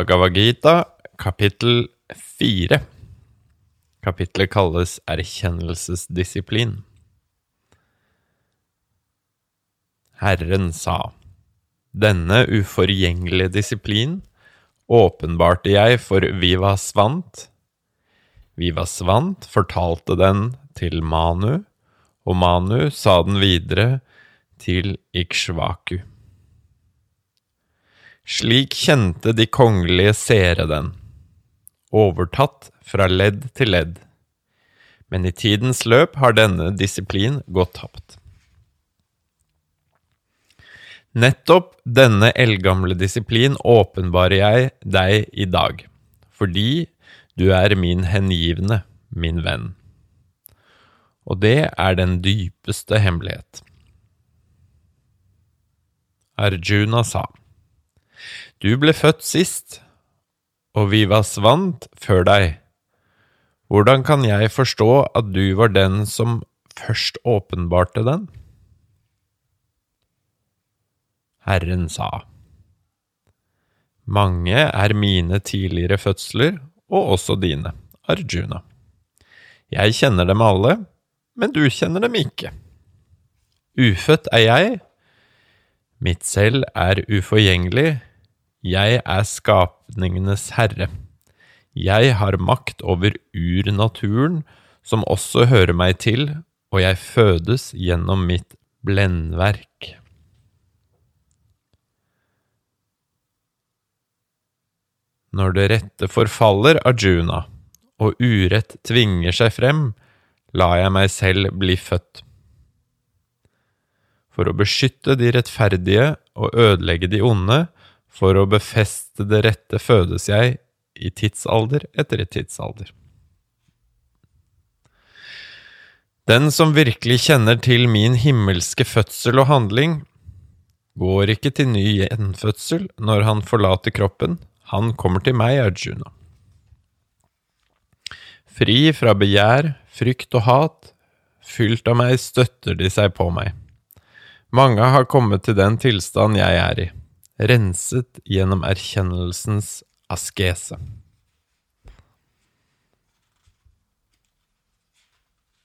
Bhagavad Gita, kapittel fire. Kapittelet kalles Erkjennelsesdisiplin. Herren sa, Denne uforgjengelige disiplin åpenbarte jeg for Vivasvant. Vivasvant fortalte den til Manu, og Manu sa den videre til Ikshvaku. Slik kjente de kongelige seere den, overtatt fra ledd til ledd, men i tidens løp har denne disiplin gått tapt. Nettopp denne eldgamle disiplin åpenbarer jeg deg i dag, fordi du er min hengivne, min venn. Og det er den dypeste hemmelighet. Arjuna sa, Du ble født sist, og vi var svant før deg. Hvordan kan jeg forstå at du var den som først åpenbarte den? Herren sa, Mange er mine tidligere fødsler, og også dine, Arjuna. Jeg kjenner dem alle, men du kjenner dem ikke. Ufødt er jeg, mitt selv er uforgjengelig, jeg er skapningenes herre. Jeg har makt over urnaturen, som også hører meg til, og jeg fødes gjennom mitt blendverk. Når det rette forfaller, Arjuna, og urett tvinger seg frem, lar jeg meg selv bli født. For å beskytte de rettferdige og ødelegge de onde, for å befeste det rette fødes jeg i tidsalder etter tidsalder. Den som virkelig kjenner til min himmelske fødsel og handling, går ikke til ny gjenfødsel når han forlater kroppen, han kommer til meg, Arjuna. Fri fra begjær, frykt og hat, fylt av meg støtter de seg på meg. Mange har kommet til den tilstand jeg er i, renset gjennom erkjennelsens askese.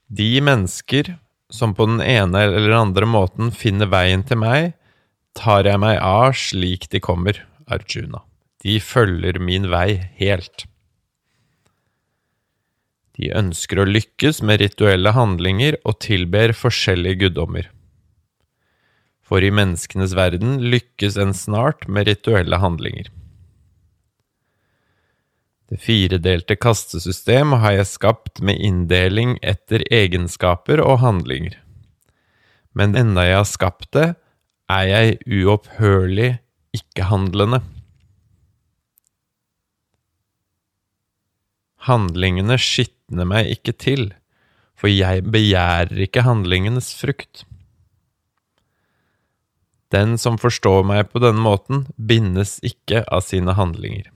De mennesker som på den ene eller andre måten finner veien til meg, tar jeg meg av slik de kommer, Arjuna. De følger min vei helt. De ønsker å lykkes med rituelle handlinger og tilber forskjellige guddommer. For i menneskenes verden lykkes en snart med rituelle handlinger. Det firedelte kastesystem har jeg skapt med inndeling etter egenskaper og handlinger. Men enda jeg har skapt det, er jeg uopphørlig ikke-handlende. Handlingene skitner meg ikke til, for jeg begjærer ikke handlingenes frukt. Den som forstår meg på denne måten, bindes ikke av sine handlinger.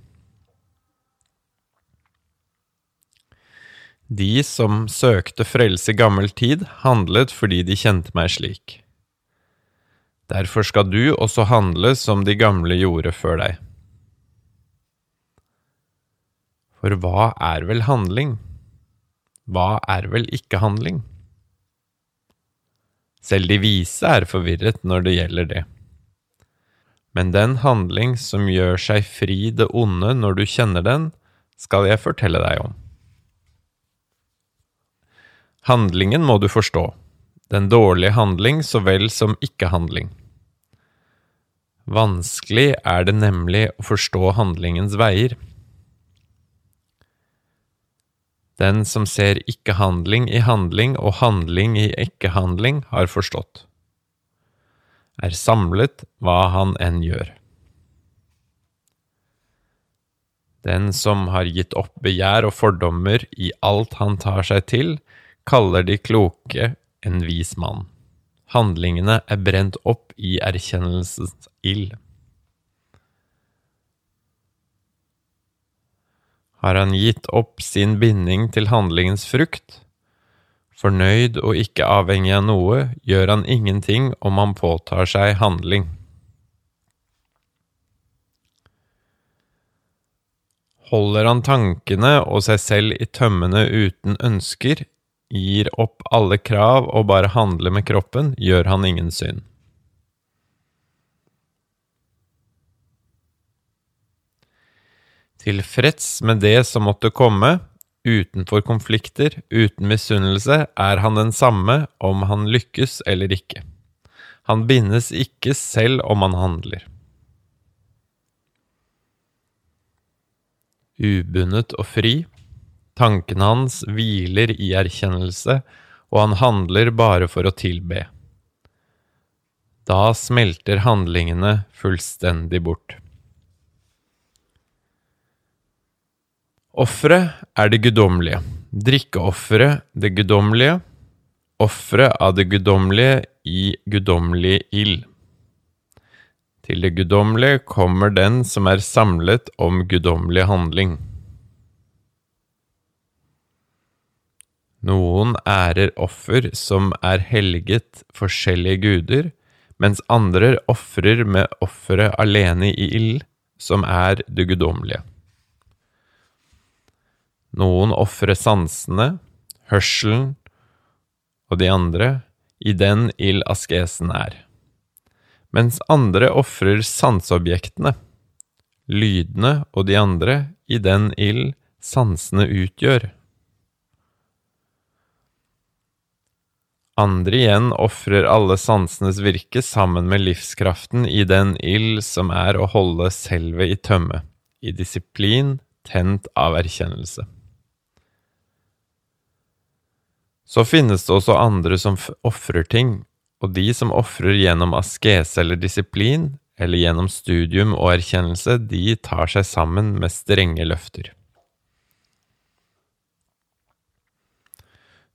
De som søkte frelse i gammel tid, handlet fordi de kjente meg slik. Derfor skal du også handle som de gamle gjorde før deg. For hva er vel handling? Hva er vel ikke handling? Selv de vise er forvirret når det gjelder det. Men den handling som gjør seg fri det onde når du kjenner den, skal jeg fortelle deg om. Handlingen må du forstå, den dårlige handling så vel som ikke-handling. Vanskelig er det nemlig å forstå handlingens veier. Den som ser ikke-handling i handling og handling i ikke-handling, har forstått. Er samlet hva han enn gjør. Den som har gitt opp begjær og fordommer i alt han tar seg til, kaller de kloke en vis mann. Handlingene er brent opp i erkjennelsens ild. Har han gitt opp sin binding til handlingens frukt? Fornøyd og ikke avhengig av noe, gjør han ingenting om han påtar seg handling. Holder han tankene og seg selv i tømmene uten ønsker, gir opp alle krav og bare handler med kroppen, gjør han ingen synd. Tilfreds med det som måtte komme, utenfor konflikter, uten misunnelse, er han den samme om han lykkes eller ikke. Han bindes ikke selv om han handler. Ubundet og fri, tankene hans hviler i erkjennelse, og han handler bare for å tilbe. Da smelter handlingene fullstendig bort. Offeret er det guddommelige, drikkeofferet det guddommelige, offeret av det guddommelige i guddommelig ild. Til det guddommelige kommer den som er samlet om guddommelig handling. Noen ærer offer som er helget forskjellige guder, mens andre ofrer med offeret alene i ild, som er det guddommelige. Noen ofrer sansene, hørselen og de andre i den ild askesen er, mens andre ofrer sanseobjektene, lydene og de andre i den ild sansene utgjør. Andre igjen ofrer alle sansenes virke sammen med livskraften i den ild som er å holde selve i tømme, i disiplin tent av erkjennelse. Så finnes det også andre som ofrer ting, og de som ofrer gjennom askese eller disiplin, eller gjennom studium og erkjennelse, de tar seg sammen med strenge løfter.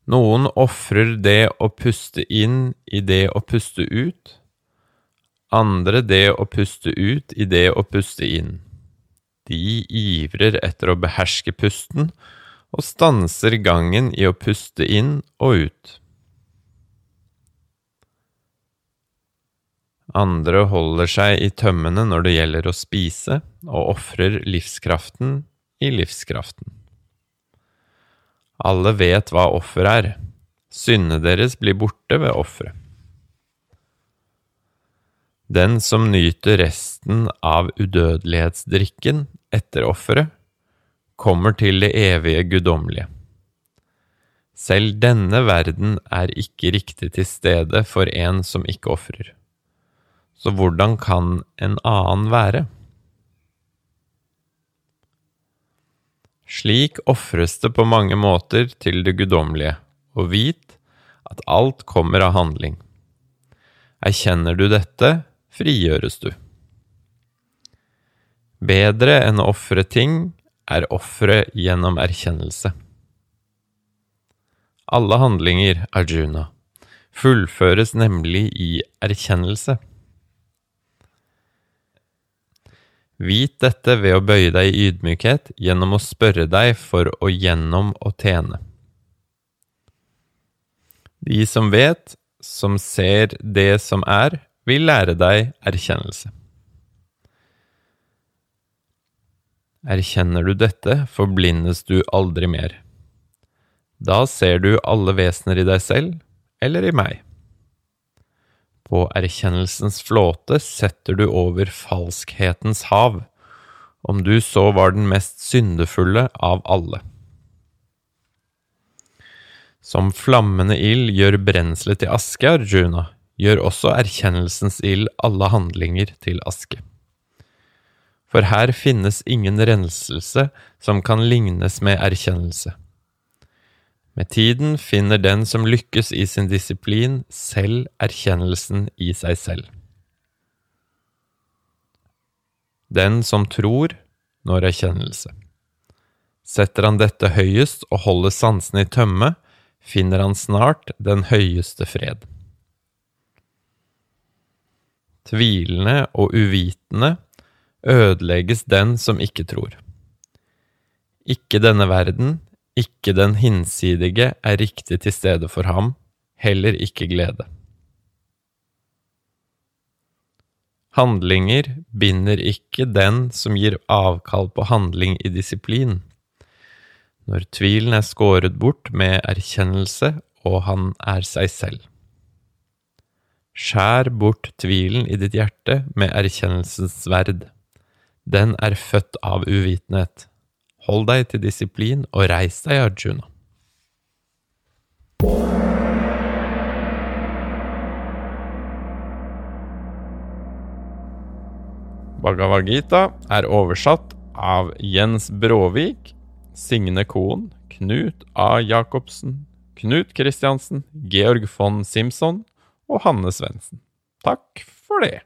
Noen ofrer det å puste inn i det å puste ut, andre det å puste ut i det å puste inn. De ivrer etter å beherske pusten og stanser gangen i å puste inn og ut. Andre holder seg i tømmene når det gjelder å spise, og ofrer livskraften i livskraften. Alle vet hva offer er. Syndene deres blir borte ved offeret. Den som nyter resten av udødelighetsdrikken etter offeret, kommer til det evige guddommelige. Selv denne verden er ikke riktig til stede for en som ikke ofrer. Så hvordan kan en annen være? Slik ofres det på mange måter til det guddommelige, og vit at alt kommer av handling. Erkjenner du dette, frigjøres du. Bedre enn å ofre ting er offeret gjennom erkjennelse. Alle handlinger, Arjuna, fullføres nemlig i erkjennelse. Vit dette ved å bøye deg i ydmykhet gjennom å spørre deg for å gjennom å tjene. De som vet, som ser det som er, vil lære deg erkjennelse. Erkjenner du dette, forblindes du aldri mer. Da ser du alle vesener i deg selv, eller i meg. På erkjennelsens flåte setter du over falskhetens hav, om du så var den mest syndefulle av alle. Som flammende ild gjør brenselet til aske, Arjuna, gjør også erkjennelsens ild alle handlinger til aske for her finnes ingen renselse som kan lignes med erkjennelse. Med tiden finner den som lykkes i sin disiplin, selv erkjennelsen i seg selv. Den som tror, når erkjennelse. Setter han dette høyest og holder sansene i tømme, finner han snart den høyeste fred. Tvilende og uvitende ødelegges den som ikke tror. Ikke denne verden, ikke den hinsidige er riktig til stede for ham, heller ikke glede. Handlinger binder ikke den som gir avkall på handling i disiplin. Når tvilen er skåret bort med erkjennelse og han er seg selv. Skjær bort tvilen i ditt hjerte med erkjennelsens sverd. Den er født av uvitenhet. Hold deg til disiplin og reis deg, Arjuna. Bhagavad Gita er oversatt av Jens Bråvik, Signe Koen, Knut A. Jacobsen, Knut Kristiansen, Georg von Simson og Hanne Svendsen. Takk for det.